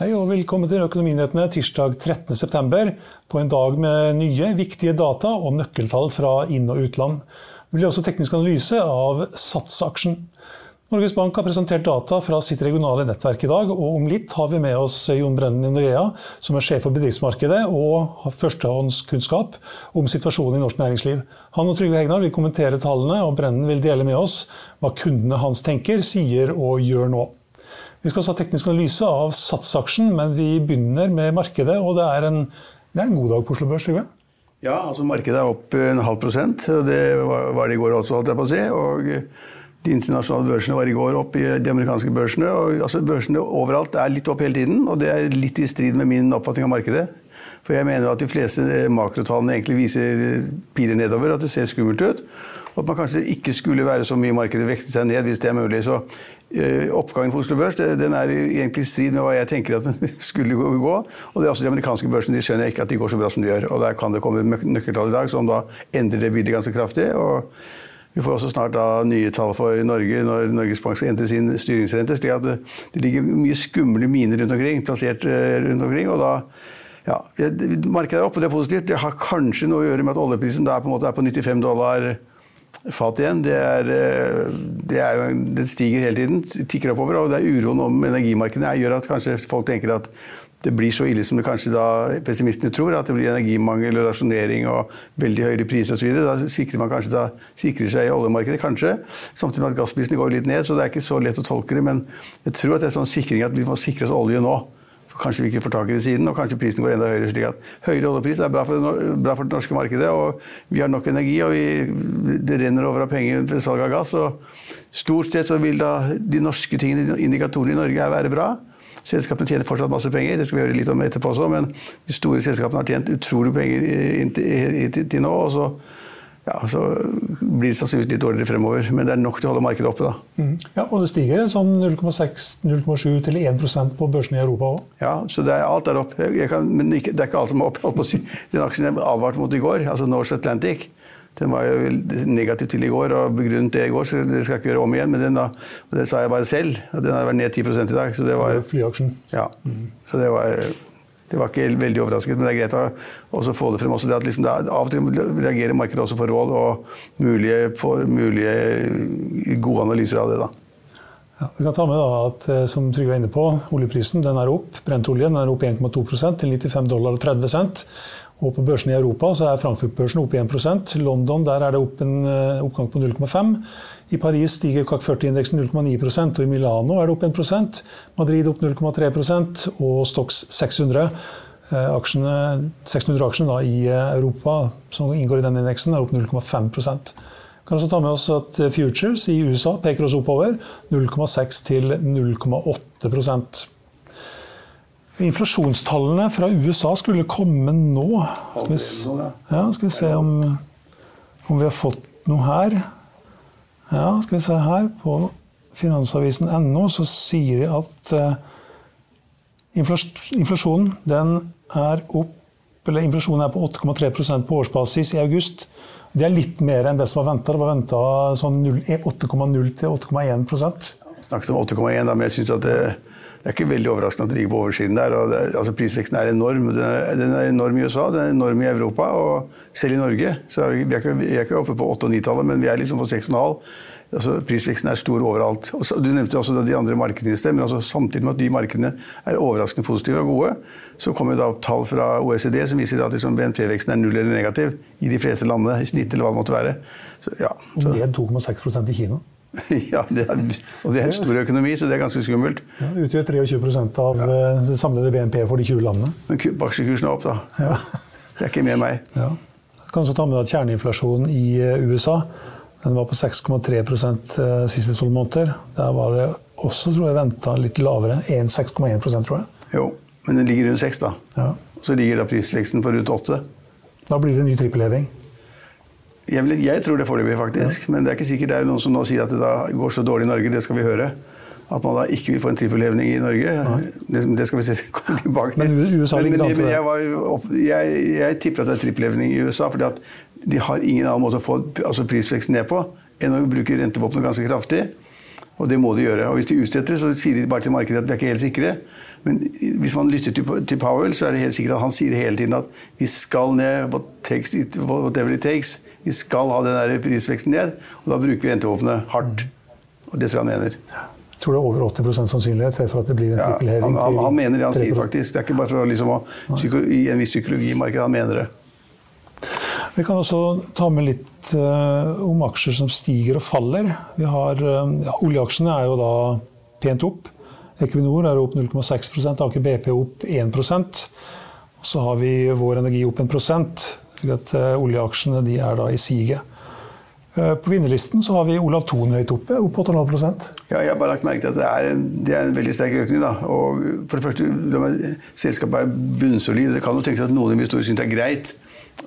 Hei og velkommen til Økonominyhetene tirsdag 13.9. På en dag med nye, viktige data og nøkkeltall fra inn- og utland. Det blir også teknisk analyse av Sats-aksjen. Norges Bank har presentert data fra sitt regionale nettverk i dag, og om litt har vi med oss Jon Brennen i Norea, som er sjef for bedriftsmarkedet og har førstehåndskunnskap om situasjonen i norsk næringsliv. Han og Trygve Hegnar vil kommentere tallene, og Brennen vil dele med oss hva kundene hans tenker, sier og gjør nå. Vi skal også ha teknisk analyse av Sats-aksjen, men vi begynner med markedet. Og det er en, det er en god dag på Oslo Børs, Trygve? Ja, altså markedet er opp en halv prosent. og Det var det i går også, holdt jeg på å si. og de internasjonale børsene var i går opp i de amerikanske børsene. og altså Børsene overalt er litt opp hele tiden, og det er litt i strid med min oppfatning av markedet. For jeg mener at de fleste makrotallene egentlig viser piler nedover, at det ser skummelt ut. Og at man kanskje ikke skulle være så mye i markedet, vekte seg ned hvis det er mulig. Så Eh, oppgangen på Oslo Børs den er egentlig i strid med hva jeg tenker at den skulle gå. Og det er også de amerikanske børsene de skjønner ikke at de går så bra som de gjør. Og Der kan det komme nøkkeltall i dag som da endrer det bildet ganske kraftig. og vi får også snart da nye tall for Norge når Norges Bank skal endre sin styringsrente. slik at det ligger mye skumle miner rundt omkring, plassert eh, rundt omkring. og da ja, Markedet er oppe, det er positivt. Det har kanskje noe å gjøre med at oljeprisen da på en måte er på 95 dollar fat igjen, det, er, eh, det, er det stiger hele tiden. Tikker oppover. Og det er uroen om energimarkedene gjør at kanskje folk tenker at det blir så ille som det kanskje da pessimistene tror, at det blir energimangel og rasjonering og veldig høyere priser osv. Da sikrer man kanskje da, sikrer seg i oljemarkedet, kanskje. Samtidig med at gassprisene går litt ned, så det er ikke så lett å tolke det. Men jeg tror at det er sånn sikring at vi må sikre oss olje nå. Kanskje vi ikke får tak i det siden, og kanskje prisen går enda høyere. slik at Høyere oljepris er bra for, det, bra for det norske markedet, og vi har nok energi. og vi, Det renner over av penger ved salg av gass. og Stort sett så vil da de norske tingene, indikatorene i Norge være bra. Selskapene tjener fortsatt masse penger, det skal vi høre litt om etterpå også, men de store selskapene har tjent utrolig penger til nå. og så ja, så blir det sannsynligvis litt dårligere fremover. Men det er nok til å holde markedet oppe. da. Mm. Ja, Og det stiger sånn 0,6-0,7 til 1% på børsene i Europa òg? Ja, så det er, alt er opp. Kan, men det er ikke alt som er opp. Den aksjen jeg advarte mot i går, altså Norse Atlantic, den var jo negativ til i går og begrunnet det i går, så det skal jeg ikke gjøre om igjen. Men den da, og det sa jeg bare selv. og Den har vært ned 10% i dag. så det var... Flyaksjen. Ja, mm. så det var det var ikke veldig overraskende, men det er greit å få det frem. Også det at liksom det Av og til reagerer markedet også på råd og mulige, på, mulige gode analyser av det. da. Ja, vi kan ta med da at eh, som Trygve er inne på, Oljeprisen den er opp. Brentoljen er opp 1,2 til 95 dollar og 30 cent. Og på børsene i Europa så er Frankfurt-børsen opp 1% London der er det opp en eh, oppgang på 0,5 I Paris stiger CAC 40-indeksen 0,9% og i Milano er det opp 1 Madrid opp 0,3% og Stox 600. Eh, aksjene, 600 aksjene i eh, Europa som inngår i den indeksen, er opp 0,5 kan også ta med oss at Futures i USA peker oss oppover 0,6 til 0,8% Inflasjonstallene fra USA skulle komme nå. Skal vi, ja, skal vi se om, om, vi har fått noe her. Ja, skal vi se her. På finansavisen.no så sier de at uh, Inflasjonen den er opp eller inflasjonen er på 8,3% på årsbasis i august. Det er litt mer enn det som var venta. Det var venta sånn 8,0 til 8,1% Snakket om 8,1, men jeg synes at det, det, er ikke veldig overraskende at det ligger på oversiden der. Det, altså Prisveksten er enorm. Den er, den er, enorm i USA, den er enorm i Europa og selv i Norge. Så vi er ikke, vi er ikke oppe på 8- og 9-tallet, men vi er liksom på 6,5. Altså, prisveksten er stor overalt. du nevnte også de andre markedene i sted, men altså, samtidig med at de markedene er overraskende positive og gode, så kommer da tall fra OECD som viser at liksom, BNP-veksten er null eller negativ i de fleste landene i snitt, eller hva det måtte være. Så, ja, så. Ned 2,6 i Kina. ja, det er, og det er en stor økonomi, så det er ganske skummelt. Ja, utgjør 23 av ja. Eh, det samlede BNP for de 20 landene. Men aksjekursen er opp, da. Ja. Det er ikke med meg. Ja. Du kan også ta med deg at kjerneinflasjonen i eh, USA den var på 6,3 eh, siste tolv måneder. Der var det også tror jeg, venta litt lavere. 6,1 tror jeg. Jo, men den ligger rundt 6, da. Ja. Så ligger da prisveksten på rundt 8. Da blir det en ny trippelheving. Jeg, jeg, tror det foreløpig, faktisk. Ja. Men det er ikke sikkert det er noen som nå sier at det da går så dårlig i Norge. Det skal vi høre. At man da ikke vil få en trippelhevning i Norge. Det, det, skal vi se, komme tilbake til. Men USA ligger an til det. Jeg, jeg, tipper at det er trippelhevning i USA. fordi at de har ingen annen måte å få altså prisveksten ned på enn å bruke rentevåpenet ganske kraftig. Og det må de gjøre. Og hvis de utsetter så sier de bare til markedet at vi er ikke helt sikre. Men hvis man lytter til, Powell, så er det helt sikkert at han sier hele tiden at vi skal ned, whatever it takes. Vi skal ha den der prisveksten ned. Og da bruker vi rentevåpenet hardt. Og det tror jeg han mener. Jeg tror det er over 80% sannsynlighet for at det blir en trippelheving. Ja, han, han, han, mener det han sier, faktisk. Det er ikke bare for å liksom, i en viss psykologi i markedet. Han mener det. Vi kan også ta med litt uh, om aksjer som stiger og faller. Har, uh, ja, oljeaksjene er jo da pent opp. Equinor er opp 0,6% Aker BP opp 1% og Så har vi Vår Energi opp 1 slik at uh, Oljeaksjene er da i siget. På vinnerlisten så har vi Olav Thon høyt oppe, opp 8,5 Ja, jeg har bare lagt merke til at det er en, det er en veldig sterk økning. Da. Og for det første, Selskapet er bunnsolid. Det kan jo tenkes at noen investorer syns det er greit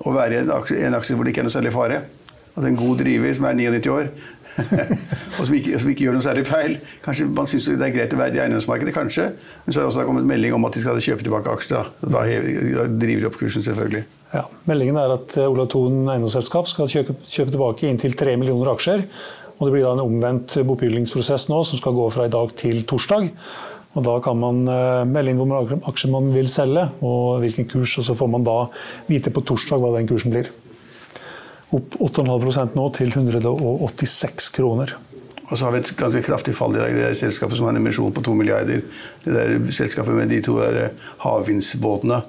å være i en aksje, en aksje hvor det ikke er noe særlig fare. Altså En god driver som er 99 år, og som ikke, som ikke, gjør noe særlig feil. Kanskje Man syns det er greit å være i eiendomsmarkedet, kanskje. Men så har det også kommet melding om at de skal kjøpe tilbake aksjer. Da, da, driver de opp kursen, selvfølgelig. Ja, Meldingen er at eh, Olav Thon eiendomsselskap skal kjøpe, kjøpe tilbake inntil 3 millioner aksjer. Og det blir da en omvendt bopilingsprosess nå, som skal gå fra i dag til torsdag. Og Da kan man eh, melde inn hvor mange aksjer man vil selge, og hvilken kurs. og Så får man da vite på torsdag hva den kursen blir. Opp 8,5% nå til 186 kroner. Og så har vi et ganske kraftig fall i det, det selskapet som har en emisjon på 2 milliarder. Det der selskapet med de to havvindsbåtene.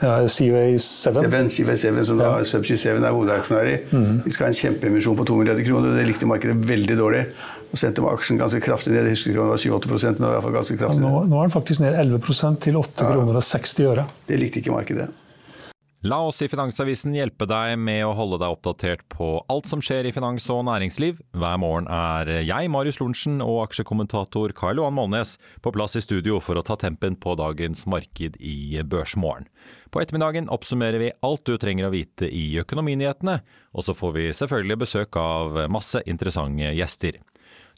Ja, Seaway 7. Seven, Seaway 7 som ja. da Subsea 7 er hovedaksjonær i. Mm. De skal ha en kjempeemisjon på 2 milliarder kroner. og Det likte markedet veldig dårlig. Og sendte aksjen ganske kraftig ned. Jeg husker ikke om det var 7-8 men det var i hvert fall ganske kraftig ja, nå, nå, er den faktisk ned 11 til 8 ja. kroner og 60 øre. Det likte ikke markedet. La oss i Finansavisen hjelpe deg med å holde deg oppdatert på alt som skjer i finans og næringsliv. Hver morgen er jeg, Marius Lorentzen, og aksjekommentator Karl Johan Målnes på plass i studio for å ta tempen på dagens marked i Børsmorgen. På ettermiddagen oppsummerer vi alt du trenger å vite i økonominyhetene, og så får vi selvfølgelig besøk av masse interessante gjester.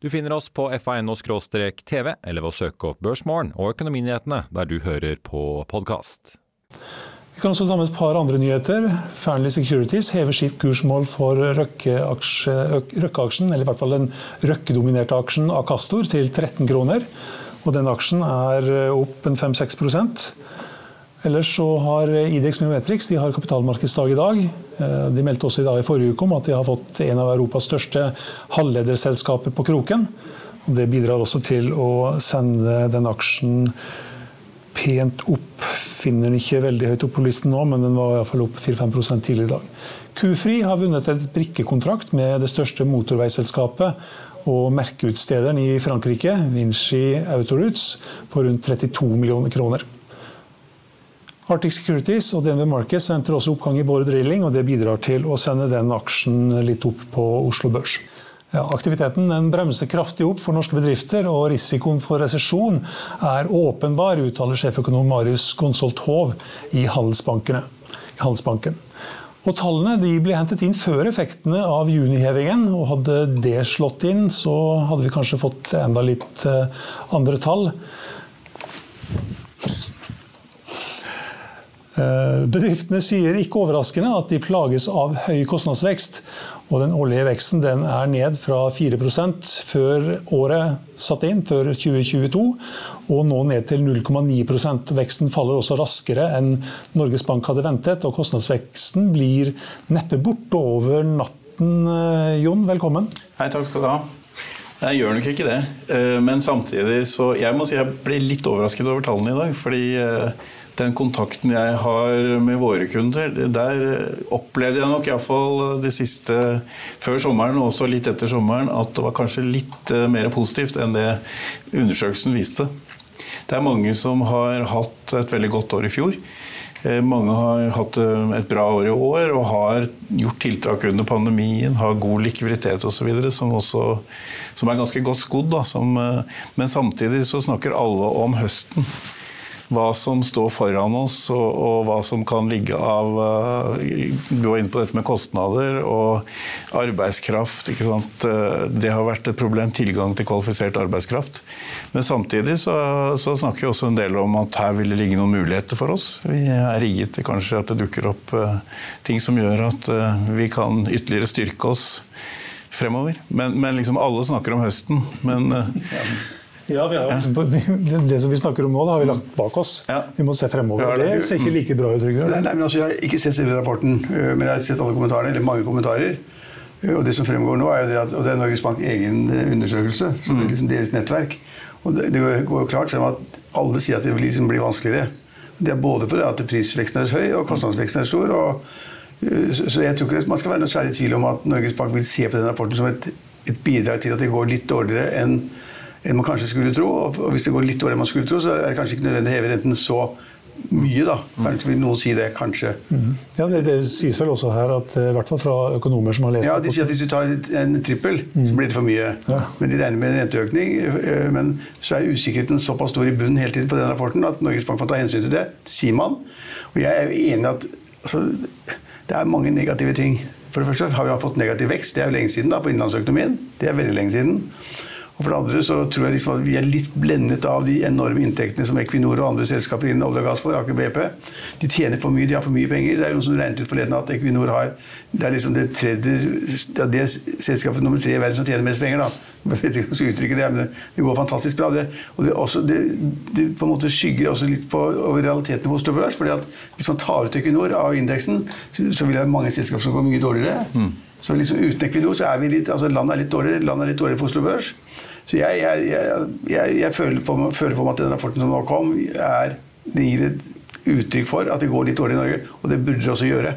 Du finner oss på fa.no-tv, eller ved å søke opp Børsmorgen og Økonominyhetene der du hører på podkast. Vi kan også ta med et par andre nyheter. Fearnley Securities hever sitt kursmål for Røkke-aksjen, eller i hvert fall den Røkke-dominerte aksjen Akastor, til 13 kroner. Og den aksjen er opp en 5-6 Ellers så har Idex Miometrix de har kapitalmarkedsdag i dag. Eh, de meldte også i dag i forrige uke om at de har fått en av Europas største halvlederselskaper på kroken. Det bidrar også til å sende den aksjen pent opp. Finner den ikke veldig høyt opp på listen nå, men den var iallfall opp 4-5 tidligere i dag. Kufri har vunnet et brikkekontrakt med det største motorveiselskapet og merkeutstederen i Frankrike, Vinci Autoroutes, på rundt 32 millioner kroner. Arctic Securities og DNB Markets venter også oppgang i Borre Drilling, og det bidrar til å sende den aksjen litt opp på Oslo Børs. Ja, aktiviteten bremser kraftig opp for norske bedrifter, og risikoen for resesjon er åpenbar, uttaler sjeføkonom Marius Konsolt Hov i Handelsbanken. Og Tallene ble hentet inn før effektene av junihevingen. og Hadde det slått inn, så hadde vi kanskje fått enda litt eh, andre tall. Eh, bedriftene sier ikke overraskende at de plages av høy kostnadsvekst. Og den årlige veksten den er ned fra 4% før året satt inn, før 2022, og nå ned til 0,9% Veksten faller også raskere enn Norges Bank hadde ventet, og kostnadsveksten blir neppe borte over natten. Eh, Jon, velkommen. Hei, takk skal du ha. Jeg gjør nok ikke det. Eh, men samtidig så Jeg må si jeg ble litt overrasket over tallene i dag. fordi den kontakten jeg har med våre kunder, der opplevde jeg nok iallfall det siste før sommeren og også litt etter sommeren at det var kanskje litt eh, mer positivt enn det undersøkelsen viste. Det er mange som har hatt et veldig godt år i fjor. Eh, mange har hatt eh, et bra år i år og har gjort tiltak under pandemien, har god likviditet osv. Som, også, som er ganske godt skodd. men samtidig så snakker alle om høsten hva som står foran oss, og, og hva som kan ligge av uh, Gå inn på dette med kostnader og arbeidskraft. Eh, det har vært et problem, tilgang til kvalifisert arbeidskraft. Men samtidig så, så snakker vi også en del om at her vil det ligge noen muligheter for oss. Vi er rigget til kanskje at det dukker opp uh, ting som gjør at uh, vi kan ytterligere styrke oss fremover. Men, men liksom alle snakker om høsten. men ja, har, Det som vi snakker om nå, det har vi lagt bak oss. Ja. Vi må se fremover. Det ser ikke like bra ut. Nei, nei, men altså, Jeg har ikke sett selve rapporten, øh, men jeg har sett alle kommentarene, eller mange kommentarer. Øh, og Det som fremgår nå, er jo det at, og det er Norges Bank egen øh, undersøkelse. så det er liksom deres nettverk. Og Det, det går jo klart frem at alle sier at det liksom blir vanskeligere. Det er både på det at prisveksten er høy og kostnadsveksten er stor. og så jeg tror ikke man skal være noe særlig tvil om at Norges Bank vil se på den rapporten som et, et bidrag til at det går litt dårligere enn enn man kanskje skulle tro. Og hvis det går litt dårligere enn man skulle tro, så er det kanskje ikke nødvendig å heve renten så mye, da. Kanskje vil noen si det, kanskje. Mm. Ja, det, det, sies vel også her, at, eh, i hvert fall fra økonomer som har lest Ja, de sier at hvis du tar en trippel, mm. så blir det for mye. Ja. Men de regner med en renteøkning. Eh, men så er usikkerheten såpass stor i bunnen hele tiden på den rapporten at Norges Bank får ta hensyn til det, sier man. Og jeg er jo enig i at altså, det er mange negative ting. For det første har vi fått negativ vekst. Det er jo lenge siden da, på innenlandsøkonomien. Det er veldig lenge siden. Og for det andre så tror jeg liksom at vi er litt blendet av de enorme inntektene som Equinor og andre selskaper innen olje og gass får. Aker BP. De tjener for mye, de har for mye penger. Det er noen som regnet ut forleden at Equinor har Det er liksom det tredje det selskapet nummer tre i verden som tjener mest penger. da. Jeg vet ikke om jeg skal uttrykke det, men det går fantastisk bra. Det, og det, også, det, det, på en måte skygger også litt på over realiteten på Oslo Børs. fordi at hvis man tar ut Equinor av indeksen, så, så vil det være mange selskaper som går mye dårligere. Mm. Så liksom uten Equinor så er vi litt, altså landet er litt dårligere, landet er litt dårligere på Oslo Børs. Så jeg, jeg, jeg, jeg føler, på, føler, på, meg at den rapporten som nå kom, er, det gir et uttrykk for at det går litt dårlig i Norge. Og det burde det også gjøre.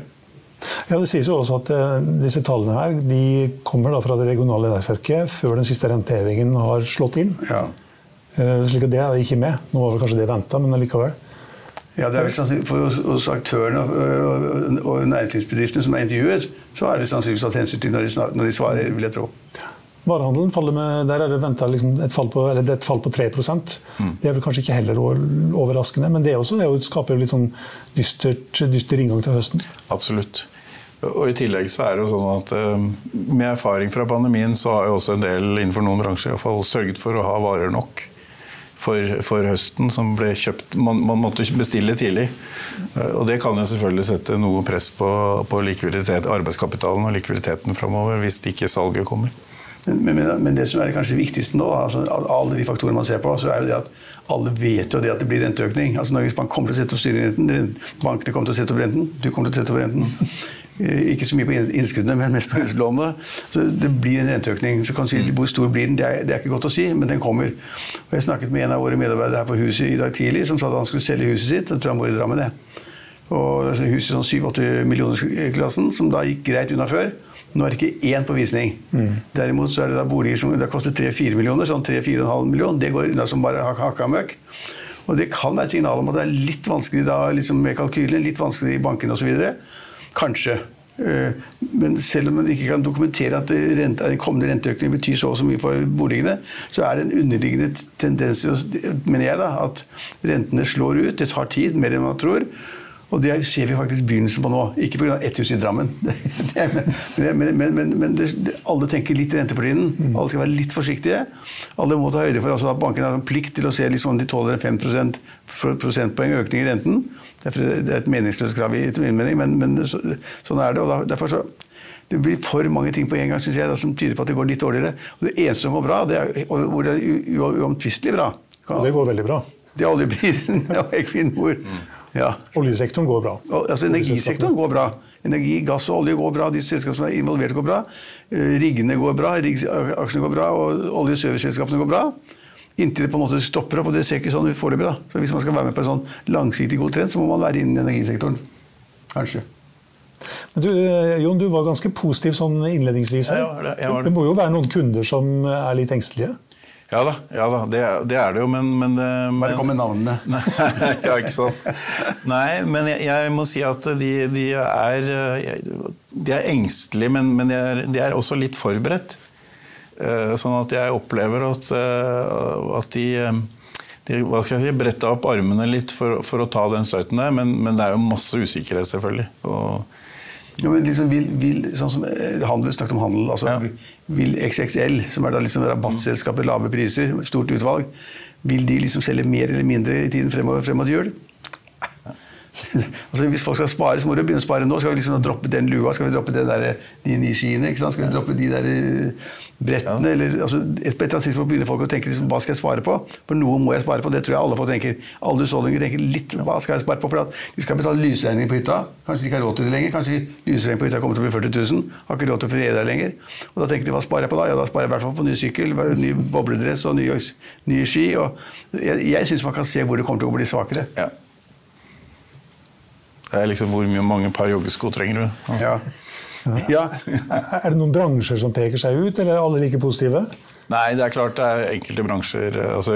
Ja, Det sies jo også at uh, disse tallene her, de kommer da fra det regionale nettverket før den siste rentehevingen har slått inn. Ja. Uh, slik at Det er ikke med. Nå var vel kanskje det venta, men allikevel. Ja, det er vel sannsynlig, For hos aktørene og, og næringslivsbedriftene som er intervjuet, så er det sannsynligvis tatt hensyn til når de, når de svarer, vil jeg tro. Varehandelen faller med, der er det venta liksom et, fall på, et fall på 3 mm. Det er vel kanskje ikke heller overraskende, men det, også, jo, skaper jo litt sånn dystert, dyster inngang til høsten. Absolutt. Og I tillegg så er det jo sånn at eh, med erfaring fra pandemien så har jo også en del innenfor noen bransjer i hvert fall sørget for å ha varer nok. For, for, høsten som ble kjøpt man, man, måtte bestille tidlig. Eh, og Det kan jo selvfølgelig sette noe press på, på likviditet, arbeidskapitalen og likviditeten framover hvis ikke salget kommer. Men, men, men, det som er kanskje viktigste nå, altså, alle de faktorene man ser på, så er jo det at alle vet jo det at det blir renteøkning. Altså Norges Bank kommer til å sette opp styringsrenten, bankene kommer til å sette opp renten, du kommer til å sette opp renten. Ikke så mye på innskuddene, men mest på huslånene. Så det blir en renteøkning. Så kan du si Hvor stor blir den? Det er, det er, ikke godt å si, men den kommer. Og Jeg snakket med en av våre medarbeidere her på huset i dag tidlig, som sa at han skulle selge huset sitt. Jeg tror han bor i Drammen, det. Og altså, Huset sånn 7-8 millioner-klassen, som da gikk greit unna før. Nå er det ikke én på visning. Mm. Derimot så er det da boliger som det koster 3-4 millioner, sånn 3-4,5 millioner. Det går unna som bare hakka møkk. Og det kan være et signal om at det er litt vanskelig da, liksom med kalkylene, litt vanskelig i bankene osv. Kanskje. Eh, men selv om man ikke kan dokumentere at rente, kommende renteøkning betyr så og så mye for boligene, så er det en underliggende tendens mener jeg da, at rentene slår ut. Det tar tid, mer enn man tror. Og det ser vi faktisk begynnelsen på nå. Ikke pga. ett hus i Drammen. men, men, men, men det, alle tenker litt rente for tiden. Mm. Alle skal være litt forsiktige. Alle må ta høyde for altså, at bankene har en plikt til å se liksom, om de tåler en 5 prosentpoeng økning i renten. Derfor er et meningsløst krav, etter min mening, men, men så, sånn er det. og derfor så det blir for mange ting på en gang synes jeg, da, som tyder på at det går litt dårligere. Og Det eneste som går bra, det er, og hvor det er uomtvistelig bra, Og det går veldig bra. det er oljeprisen og Equinor. Ja. Oljesektoren går bra. Og, altså Energisektoren går bra. Energi, gass og olje går bra. De selskapene som er involvert, går bra. Eh, Riggene går bra, riggaksjene går bra, og olje- og serviceselskapene går bra. Inntil det på en måte stopper opp, og det ser ikke sånn ut foreløpig. da. Så Hvis man skal være med på en sånn langsiktig god trend, så må man være innen energisektoren. Kanskje. Men du, eh, Jon, du var ganske positiv sånn innledningsvis her. Ja, jeg var det, jeg var det. det må jo være noen kunder som er litt engstelige? Ja da, ja da det, det er det jo, men, men, eh, Bare kom med navnene. Nei, ja, ikke sant. Nei, men jeg, jeg må si at de, de er eh, De er engstelige, men, men de, er, de er også litt forberedt. Eh, Sånn at jeg opplever at, eh, at de, eh, de hva skal jeg si, bretta opp armene litt for, for å ta den støyten der, men, men det er jo masse usikkerhet, selvfølgelig. Og, Ja, men liksom vil, vil, sånn som handel, snakket om handel, altså Ja. vil XXL, som er da liksom rabattselskapet, lave priser, stort utvalg, vil de liksom selge mer eller mindre i tiden fremover frem mot jul? altså Hvis folk skal spare, så må du begynne å spare nå. Skal vi liksom droppe den lua? Skal vi droppe der, de nye skiene? ikke sant? Skal vi droppe de der brettene? brettene? Eller, altså, et, et eller annet tidspunkt begynner folk å tenke liksom, hva skal jeg spare på? For noe må jeg spare på. Det tror jeg alle folk tenker. Alle husholdninger tenker litt hva skal jeg spare på? For at de skal betale lysregning på hytta. Kanskje de ikke har råd til det lenger. Kanskje lysregningen på hytta kommer til å bli 40 000. Har ikke råd til å feriere der lenger. Og da tenker de hva sparer jeg på da? Ja, da sparer jeg i hvert fall på ny sykkel, ny bobledress og nye, nye ski. Og jeg jeg syns man kan se hvor det kommer til å bli svakere. ja. Det er liksom hvor mye mange par joggesko trenger du? Ja. ja. Er det noen bransjer som peker seg ut, eller er alle like positive? Nei, det er klart det er enkelte bransjer altså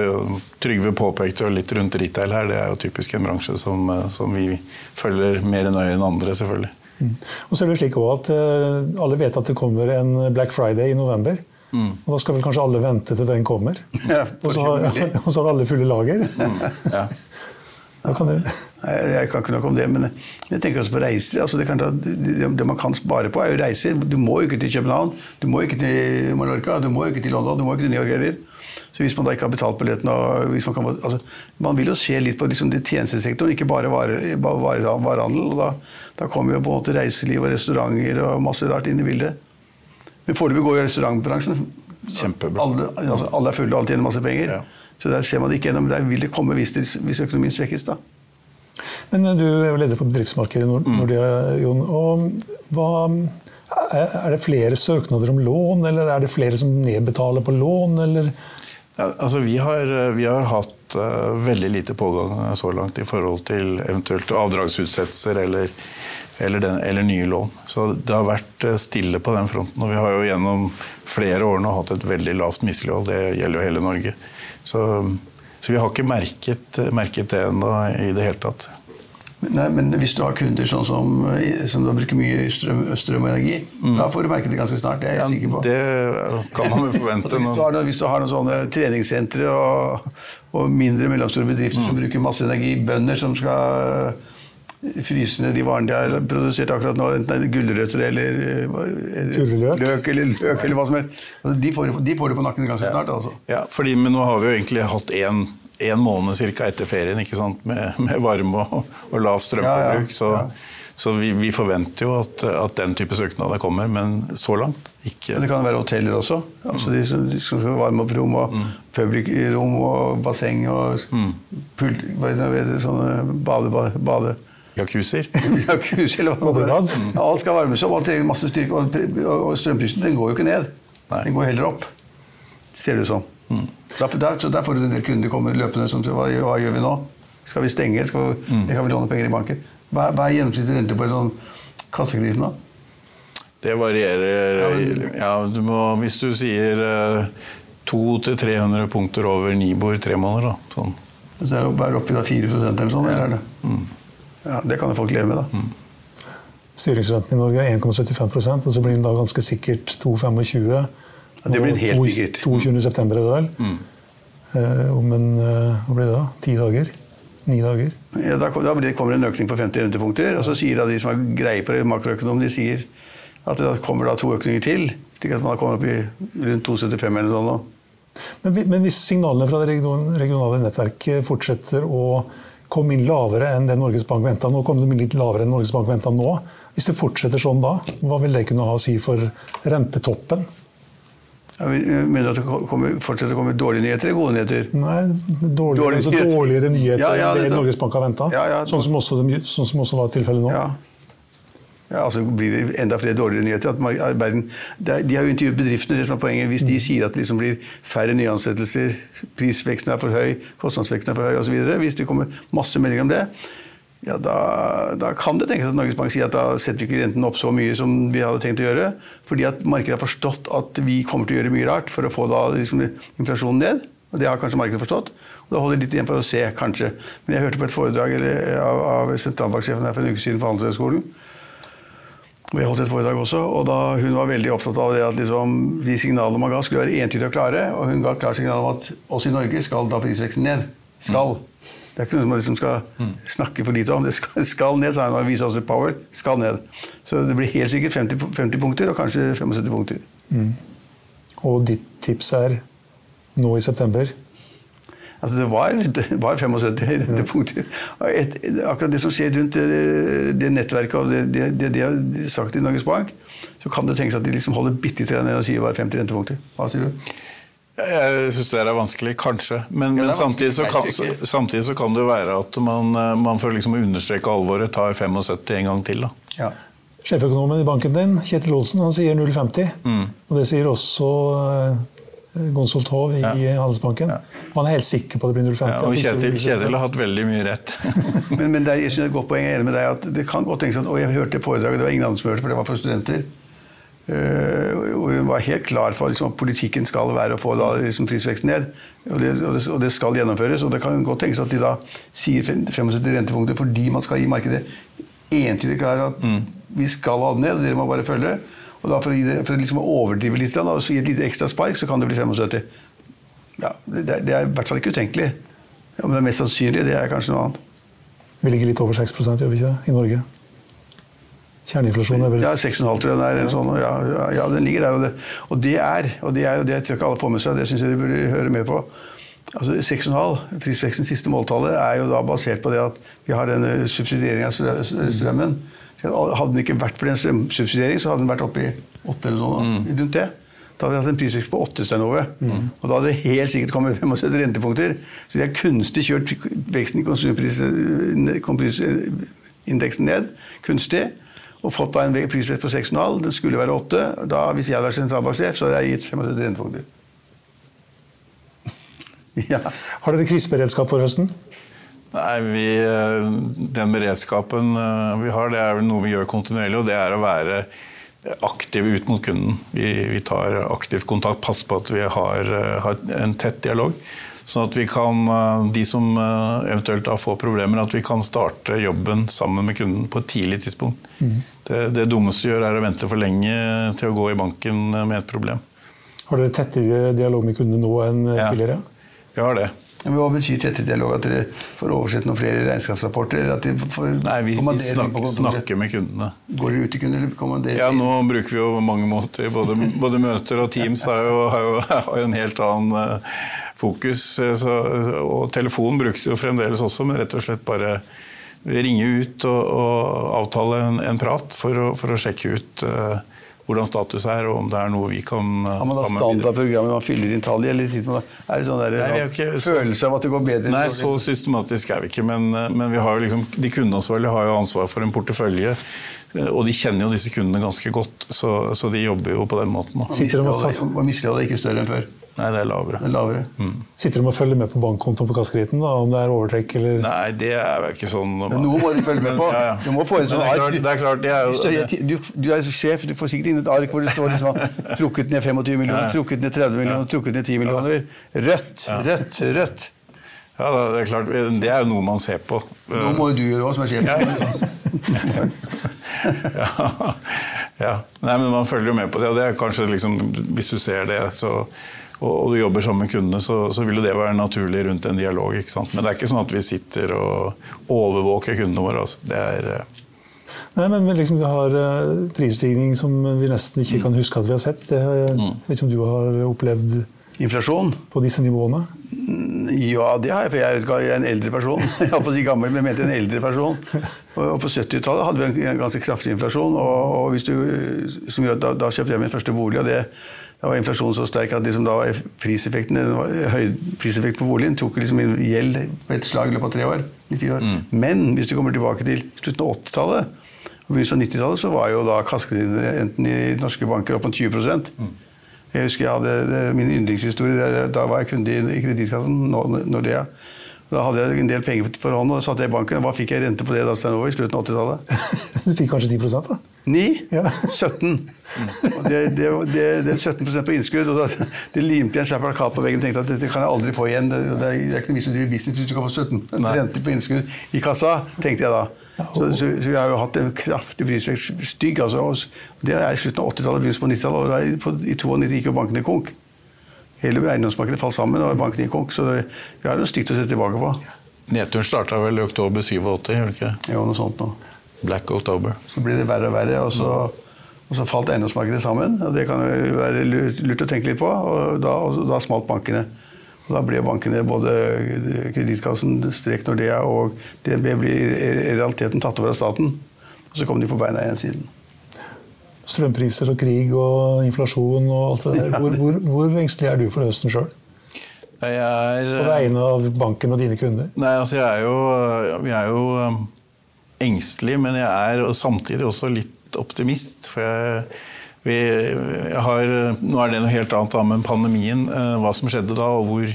Trygve påpekte jo litt rundt retail her. Det er jo typisk en bransje som, eh, som vi følger mer nøye enn andre, selvfølgelig. Og så er det slik også at eh, Alle vet at det kommer en Black Friday i november. Og Da skal vel kanskje alle vente til den kommer. Ja, og, så har, og så har alle fulle lager. Ja. Da kan det, Nei, Jeg kan ikke nok om det, men jeg tenker også på reiser. Altså det, kan, ta- det, man kan spare på, er jo reiser. Du må jo ikke til København, du må ikke til Mallorca, du må ikke til London, du må ikke til New York heller. Så hvis man da ikke har betalt billetten og hvis Man kan, altså, man vil jo se litt på liksom, det tjenestesektoren, ikke bare vare- bare vare- varehandel. og da, da kommer jo på en måte reiseliv og restauranter og masse rart inn i bildet. Men foreløpig går jo restaurantbransjen. Kjempebra. Alle, altså, alle er fulle, og alle tjener masse penger. Ja. Så der ser man det ikke gjennom. Der vil det komme hvis, det, hvis økonomien svekkes. da. Men eh, du er jo leder for bedriftsmarkedet i Mm. Nordea, Jon. Og hva, er det flere søknader om lån, eller er det flere som nedbetaler på lån, eller? Altså vi, har, vi har hatt uh, veldig lite pågang eh, så langt i forhold til eventuelt avdragsutsettelser eller, eller, den, eller nye lån. Så det har vært eh, stille på den fronten. Og vi har jo gjennom flere år nå hatt et veldig lavt mislighold. Det gjelder jo hele Norge. Så, så vi har ikke merket, merket det ennå i det hele tatt. Nei, men hvis du har kunder sånn som, som bruker mye strøm, strøm og energi, da får du merke det ganske snart. Det er jeg sikker på. Det kan man jo forvente. Hvis, du har, noen, hvis du har noen sånne treningssentre og, og mindre mellomstore bedrifter som bruker masse energi, bønder som skal fryse ned de varene de har produsert akkurat nå, enten det er gulrøtter eller, eller løk eller løk eller hva som helst, Altså, de får, de får det på nakken ganske snart. altså. Ja, fordi, men nå har vi jo egentlig hatt én en måned cirka etter ferien ikke sant? Med, med varme og, og lavt strømforbruk. Ja, ja, ja. Så, så vi, vi forventer jo at, at den type søknader kommer, men så langt ikke. Men det kan være hoteller også. Altså de, som, de som skal varme opp rom og publikum og basseng og pul, hva heter det, sånne bade, bade. Jacuzzier. Jacuzzi eller hva det er. Ja, alt skal varmes opp, alt trenger masse styrke. Og, strømprisen den går jo ikke ned. Nei. Den går heller opp. Ser det ut som. Mm. der, så der får du en del kunder kommer løpende som sier hva, hva gjør vi nå? Skal vi stenge? Skal vi, eller kan vi låne penger i banken? Hva, hva er gjennomsnittlig rente på en sånn kassekreditt nå? Det varierer ja, du må, Hvis du sier eh, 200-300 punkter over Nibor tre måneder, da. Sånn. Så er det bare oppi da 4% eller sånn? Eller er det? Ja, det kan jo folk leve med, da. Styringsrenten i Norge er 1,75% og så blir den da ganske sikkert 2,25. Ja, det blir den helt 2, sikkert. 22. september er det vel? Eh, om en eh, hva blir det da? Ti dager? Ni dager? Ja, da, da blir- kommer det en økning på 50 rentepunkter, og så sier da de som har greie på det, makroøkonom, de sier at det da kommer da to økninger til, slik at man kommer opp i rundt 2,75 eller noe sånt. Men, men hvis signalene fra det regionale nettverket fortsetter å kom inn lavere enn det Norges Bank venta. Nå kom de inn litt lavere enn Norges Bank venta nå. Hvis det fortsetter sånn da, hva vil det kunne ha å si for rentetoppen? Jeg mener at det kommer, fortsetter å komme dårlige nyheter eller gode nyheter? Nei, dårligere, Dårlige altså dårligere nyheter Ja, ja, enn det dette- Norges Bank har venta. Ja, ja. sånn, sånn som også var tilfellet nå. Ja. Altså blir det enda flere dårligere nyheter. At verden, er- de har jo intervjuet bedriftene. det som er poenget. Hvis de sier at det liksom blir færre nyansettelser, prisveksten er for høy, kostnadsveksten er for høy osv., hvis det kommer masse meldinger om det, ja, da, da kan det tenkes at Norges Bank sier at da setter vi ikke renten opp så mye som vi hadde tenkt å gjøre. Fordi at markedet har forstått at vi kommer til å gjøre mye rart for å få da liksom inflasjonen ned. Og det har kanskje markedet forstått. Og da holder det litt igjen for å se, kanskje. Men jeg hørte på et foredrag eller, av, av sentralbanksjefen her for en uke siden på Handelshøyskolen. Og jeg holdt et foredrag også, og da hun var veldig opptatt av det at liksom, de signalene man ga, skulle være entydige og klare. Og hun ga klart signal om at også i Norge skal da prisveksten ned. Skal. Det er ikke noe som man liksom skal snakke for lite om. Det skal, skal ned, sa hun. og oss også power. Skal ned. Så det blir helt sikkert 50, 50 punkter, og kanskje 75 punkter. Og ditt tips er nå i september Altså det var, det var 75 rentepunkter. Et, akkurat det som skjer rundt det, det nettverket og det, de har sagt i Norges Bank, så kan det tenkes at de liksom holder bitte litt ned og sier bare 50 rentepunkter. Hva sier du? Jeg syns det er vanskelig, kanskje. Men, Ja, men samtidig, så kan, samtidig så kan det jo være at man, eh, man for liksom å understreke alvoret tar 75 en gang til. da. Ja. Sjeføkonomen i banken din, Kjetil Olsen, han sier 0,50. Mm. Og det sier også eh, Gonsolt Hov i Handelsbanken. Ja. han er helt sikker på at det blir 0,50. Ja, og det Kjetil, Kjetil har hatt veldig mye rett. Men, men det er, jeg synes det er et godt poeng, jeg er enig med deg, at det kan godt tenkes at Og jeg hørte foredraget, det var ingen andre som hørte, for det var for studenter. eh, hvor hun var helt klar på liksom, at politikken skal være å få da, liksom, prisveksten ned. Og det, og, det, og det skal gjennomføres. Og det kan godt tenkes at de da sier 75 rentepunkter fordi man skal gi markedet entydig klar at vi skal ha det ned, og dere må bare følge. Og da for å, det, for å liksom overdrive litt og så gi et lite ekstra spark, så kan det bli 75. Ja, det, det er- i hvert fall ikke utenkelig. Om det er mest sannsynlig, det er kanskje noe annet. Vi ligger litt over 6 gjør vi ikke det, i Norge? Kjerneinflasjonen er vel Ja, 6,5 tror jeg den er. sånn, og ja, ja, ja, den ligger der. Og det, og det er og det er jo det tror jeg ikke alle får med seg, det syns jeg de burde høre mer på. Altså 6,5, prisvekstens siste måltallet, er jo da basert på det at vi har denne subsidieringen av strø- strømmen. Hadde den ikke vært for den subsidiering, så hadde den vært oppe i 8 eller sånn. da, rundt det. Da hadde vi hatt en prisvekst på 8 Stein Ove. Og da hadde det helt sikkert kommet 75 rentepunkter. Så de har kunstig kjørt veksten i konsumprisindeksen ned. Kunstig. Og fått da en prisvekst på 6,5. Den skulle være 8. Da, hvis jeg hadde vært sentralbanksjef, så hadde jeg gitt 75 rentepunkter. ja. Har dere kriseberedskap for høsten? Nei, vi, eh, Den beredskapen eh, vi har, det er vel noe vi gjør kontinuerlig, og det er å være aktive ut mot kunden. Vi, vi tar aktiv kontakt, passer på at vi har, eh, har en tett dialog. Sånn at vi kan, de som eventuelt da får problemer, at vi kan starte jobben sammen med kunden på et tidlig tidspunkt. Det, det dummeste vi gjør, er å vente for lenge til å gå i banken med et problem. Har dere tettere dialog med kundene nå enn Ja. tidligere? Vi har det. Men Hva betyr tette dialog? At dere får oversett noen flere regnskapsrapporter? At de får Nei, vi, vi snak, snakker med kundene. Går dere ut til kunder, eller kommanderer Ja, nå bruker vi jo mange måter. Både, både møter og Teams har jo, har jo, har jo en helt annen eh, fokus. Så, og telefonen brukes jo fremdeles også, men rett og slett bare ringe ut og, og avtale en, en prat for å, for å sjekke ut eh, hvordan status er, og om det er noe vi kan Ja, Har man da standardprogrammet man fyller inn tall i? Eller sitter man da, er det sånn der, Nei, ikke så- følelse av at det går bedre? Nei, så systematisk er vi ikke. Men, eh, men vi har jo liksom, de kundeansvarlige har jo ansvar for en portefølje. eh, Og de kjenner jo disse kundene ganske godt, så, så de jobber jo på den måten. Da. Sitter de og Misligholdet fa- og misligholdet er ikke større enn før. Nei, det er lavere. Det er lavere. Sitter de og følger med på bankkontoen på kassakriten, om det er overtrekk eller Nei, det er vel ikke sånn Men noe må du følge med på. Ja, ja. Du må få en sånn ark. det er klart, det er jo- Større- du, du er sjef, du får sikkert inn et ark hvor det står liksom, trukket ned 25 millioner, trukket ned 30 millioner, trukket ned 10 millioner. Rødt, rødt, rødt. Ja, det er klart, det er jo noe man ser på. Nå må jo du gjøre òg, som er sjef. ja. ja. Nei, men man følger jo med på det, og det er kanskje liksom, hvis du ser det, så, og, og du jobber sammen med kundene, så, så vil jo det være naturlig rundt en dialog. ikke sant? Men det er ikke sånn at vi sitter og overvåker kundene våre. Altså. Det er... eh, Nei, men men liksom vi har uh, prisstigning som vi nesten ikke kan huske at vi har sett. Det har, jeg vet ikke om du har opplevd Inflasjon? på disse nivåene? Ja, det har jeg, for jeg er en eldre person. Jeg holdt på å si gammel, men jeg mente en eldre person. Og på 70-tallet hadde vi en ganske kraftig inflasjon, og, og du, som gjør at da, da, kjøpte jeg min første bolig. og det, da var inflasjonen så sterk at liksom da var priseffekten, priseffekten på boligen tok liksom inn gjeld på et slag i løpet av tre år. år. Mm. Men hvis du kommer tilbake til slutten av 80-tallet og begynnelsen av 90-tallet, så var jo da kassekredittene i norske banker opp mot 20 mm. Jeg husker jeg hadde det, min yndlingshistorie. Da var jeg kunde i Kredittkassen, Nordea. Da hadde jeg en del penger for hånd, og da satt jeg i banken. Hva fikk jeg rente på det da Stein i slutten av 80-tallet? Du fikk kanskje 10 da? 9? Ja. 17. Og det, det, det, det, er 17% på innskudd. og da, Det limte jeg en svær plakat på veggen og tenkte at dette kan jeg aldri få igjen. Det, det er ikke noe vits i å drive business hvis du kan få 17 rente på innskudd i kassa, tenkte jeg da. Så, så, så, vi har jo hatt en kraftig prisvekst. Stygg. Altså, det er i slutten av 80-tallet, begynnelsen på 90-tallet. Og i 92 gikk jo bankene konk. Hele eiendomsmarkedet falt sammen, og bankene gikk konk. Så det, vi har noe stygt å se tilbake på. Nedturen starta vel i oktober 87, gjør det ikke? Jo, noe sånt nå. Black October. Så blir det verre og verre, og så, og så falt eiendomsmarkedet sammen. og Det kan jo være lurt, lurt å tenke litt på. Og da, og da smalt bankene. Og da ble bankene, både Kredittkassen, Strek Nordea og DNB, ble i realiteten tatt over av staten. Og så kom de på beina igjen siden. Strømpriser og krig og inflasjon og alt det der. Hvor, hvor, hvor engstelig er du for høsten sjøl? På vegne av banken og dine kunder? Nei, altså jeg er jo, jeg er jo engstelig, men jeg er samtidig også litt optimist. For jeg vi har, nå er det noe helt annet da, men pandemien, eh, hva som skjedde da, og hvor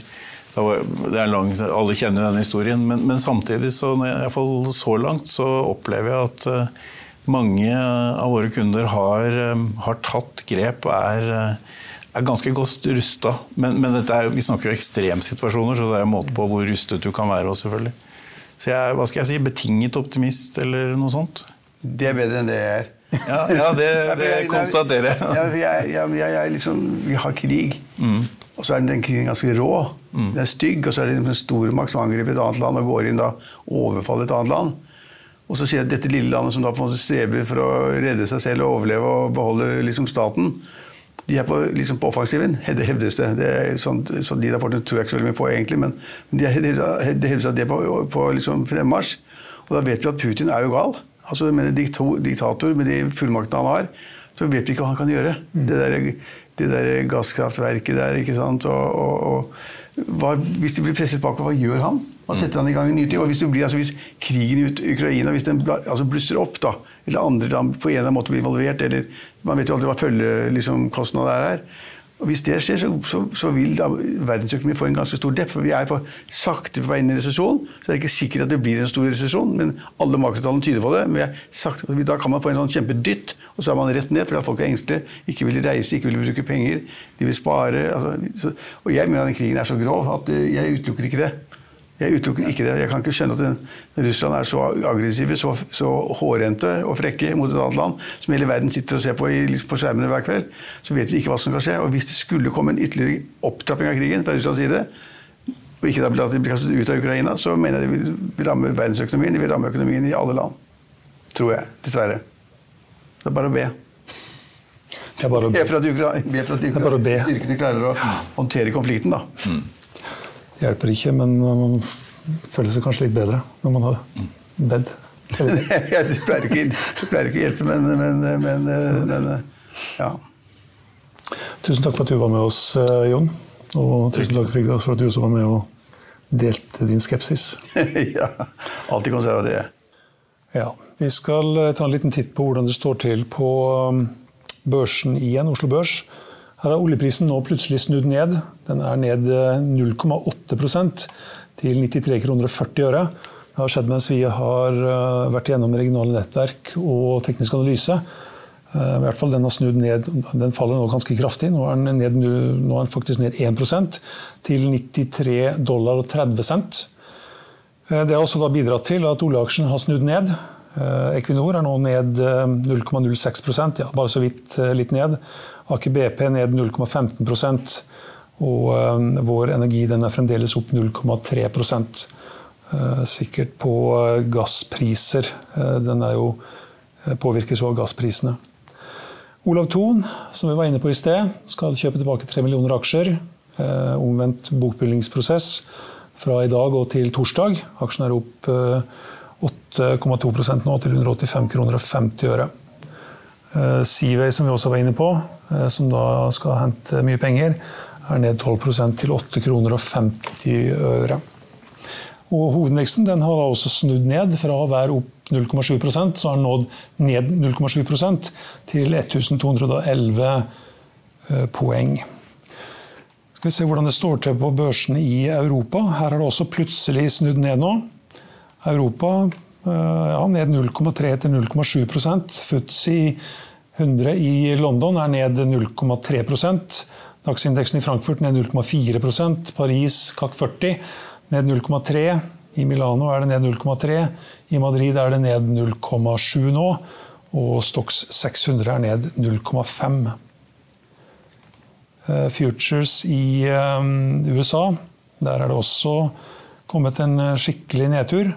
var, det er langt, Alle kjenner jo denne historien, men, men samtidig, så, fall så langt, så opplever jeg at uh, mange av våre kunder har, um, har tatt grep og er, er ganske godt rusta. Men, men er, vi snakker jo ekstremsituasjoner, så det er en måte på hvor rustet du kan være. Også, selvfølgelig. Så jeg er hva skal jeg si, betinget optimist eller noe sånt. Det er bedre enn det jeg er. Ja, ja det, det konstaterer jeg. Ja, jeg, liksom, vi har krig, mm. og så er den krigen ganske rå. Mm. Den er stygg, og så er det en stormakt som angriper et annet land og går inn da overfaller et annet land. Og så sier jeg at dette lille landet som da på en måte streber for å redde seg selv og overleve og beholde liksom staten, de er på, liksom på offensiven, det hevdes det. det er sånn, så De rapportene tror jeg ikke så veldig mye på, egentlig, men de hevdes at de er på, på liksom fremmarsj. Og da vet vi at Putin er jo gal. Altså med en diktator med de fullmaktene han har, så vet vi ikke hva han kan gjøre. Mm. Det, der, det der gasskraftverket der, ikke sant. Og, og, og hva, hvis de blir presset bakover, hva gjør han? Hva setter han i gang en ny ting? Og hvis, blir, altså, hvis krigen i Ukraina hvis den altså, blusser opp, da, eller andre land på en eller annen måte blir involvert, eller man vet jo aldri hva følgekostnader liksom, er og Hvis det skjer, så, så, så vil da verdensøkonomien få en ganske stor depp. For vi er på, sakte på vei inn i resesjon. Så det er ikke sikkert at det blir en stor resesjon, men alle makrotallene tyder på det. Men sakte, da kan man få en sånn kjempedytt, og så er man rett ned fordi folk er engstelige. Ikke vil reise, ikke vil bruke penger. De vil spare. Altså, så, og jeg mener at den krigen er så grov at eh, jeg utelukker ikke det. Jeg utelukker ikke det. Jeg kan ikke skjønne at Russland er så aggressive, så, så hårrente og frekke mot et annet land, som hele verden sitter og ser på i, på skjermene hver kveld. Så vet vi ikke hva som kan skje. Og hvis det skulle komme en ytterligere opptrapping av krigen fra Russlands side, og ikke at de blir kastet ut av Ukraina, så mener jeg det vil ramme verdensøkonomien. Det vil ramme økonomien i alle land. Tror jeg. Dessverre. Det er bare å be. Det er bare å be. Be for at, styrkene klarer å håndtere konflikten, da. Mm hjelper ikke, men man føler seg kanskje litt bedre når man har bedt. det pleier ikke, pleier ikke å hjelpe, men, men, men, men, ja. Tusen takk for at du var med oss, eh, Jon. Og tusen takk Trygve, for at du også var med og delte din skepsis. ja. Alltid konservativ. Ja. Vi skal eh, ta en liten titt på hvordan det står til på um, børsen igjen, Oslo Børs. Her har oljeprisen nå plutselig snudd ned. Den er ned 0,8 eh, til 93 kroner og 40 øre. Det har skjedd mens vi har eh, vært gjennom regionale nettverk og teknisk analyse. Eh, I hvert fall Den har snudd ned, den faller nå ganske kraftig. Nå er den, ned, nå er den faktisk ned 1% til 93 dollar og 30 cent. Det har også bidratt til at oljeaksjen har snudd ned. Equinor er nå ned 0,06 ja, bare så vidt litt ned. Aker BP ned 0,15 og eh, vår energi den er fremdeles opp 0,3 eh, Sikkert på eh, gasspriser. Den er jo, påvirkes jo av gassprisene. Olav Thon, som vi var inne på i sted, skal kjøpe tilbake 3 millioner aksjer. omvendt bokbyggingsprosess fra i dag og til torsdag. Aksjen er opp 8,2 nå til 185 kroner og 50 øre. Seaway, som vi også var inne på, som da skal hente mye penger, er ned 12% til 8 kroner og 50 øre. Og Hovedindeksen den har også snudd ned fra å være opp 0,7% så har den nådd ned 0,7 til 1211 eh, poeng. Skal vi se hvordan det står til på børsene i Europa. Her har det også plutselig snudd ned nå. Europa eh, ja, ned 0,3 til 0,7% FTSE 100 i London er ned 0,3 Dagsindeksen i Frankfurt ned 0,4% Paris CAC 40 ned 0,3 I Milano er det ned 0,3 I Madrid er det ned 0,7 nå. Og Stox 600 er ned 0,5 eh, Futures i um, USA, der er det også kommet en eh, skikkelig nedtur.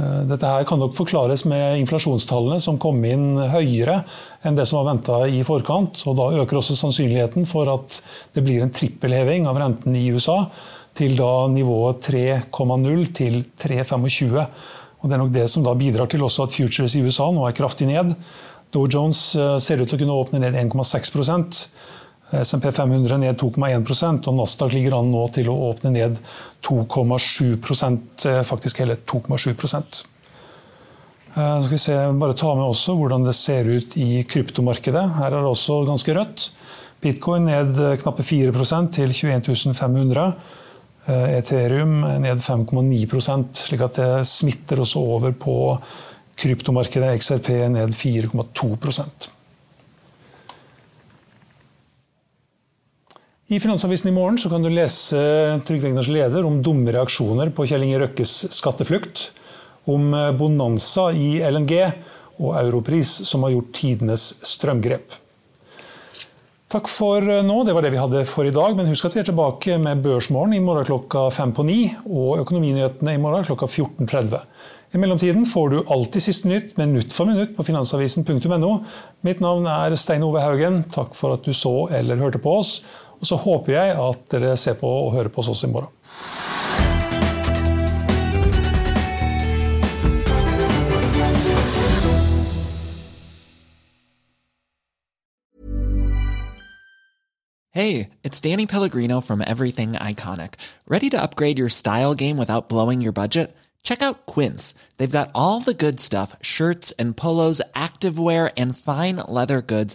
Eh, dette her kan nok forklares med inflasjonstallene som kom inn høyere enn det som var venta i forkant. og Da øker også sannsynligheten for at det blir en trippelheving av renten i USA til da nivået 3,0 til 3,25. Og Det er nok det som da bidrar til også at futures i USA nå er kraftig ned. Dow Jones eh, ser ut til å kunne åpne ned 1,6 SMP 500 ned 2,1% og Nasdaq ligger an nå til å åpne ned 2,7 eh, faktisk hele 2,7% eh, skal vi se, bare ta med også hvordan det ser ut i kryptomarkedet. Her er det også ganske rødt. Bitcoin ned eh, knappe 4 til 21 500. Ethereum ned 5,9 slik at det smitter også over på kryptomarkedet. XRP ned 4,2 I Finansavisen i morgen kan du lese Trygve Egners leder om dumme reaksjoner på Kjell Inge Røkkes skatteflukt, om bonanza i LNG og Europris, som har gjort tidenes strømgrep. Takk for nå. Det var det vi hadde for i dag. Men husk at vi er tilbake med Børsmorgen i morgen klokka fem på ni, og Økonominyhetene i morgen klokka 14.30. I mellomtiden får du alltid siste nytt minutt for minutt på finansavisen.no. Mitt navn er Stein Ove Haugen. Takk for at du så eller hørte på oss. Og så håper jeg at dere ser på og hører på oss i morgen. Hey, it's Danny Pellegrino from Everything Iconic. Ready to upgrade your style game without blowing your budget? Check out Quince. They've got all the good stuff shirts and polos, activewear, and fine leather goods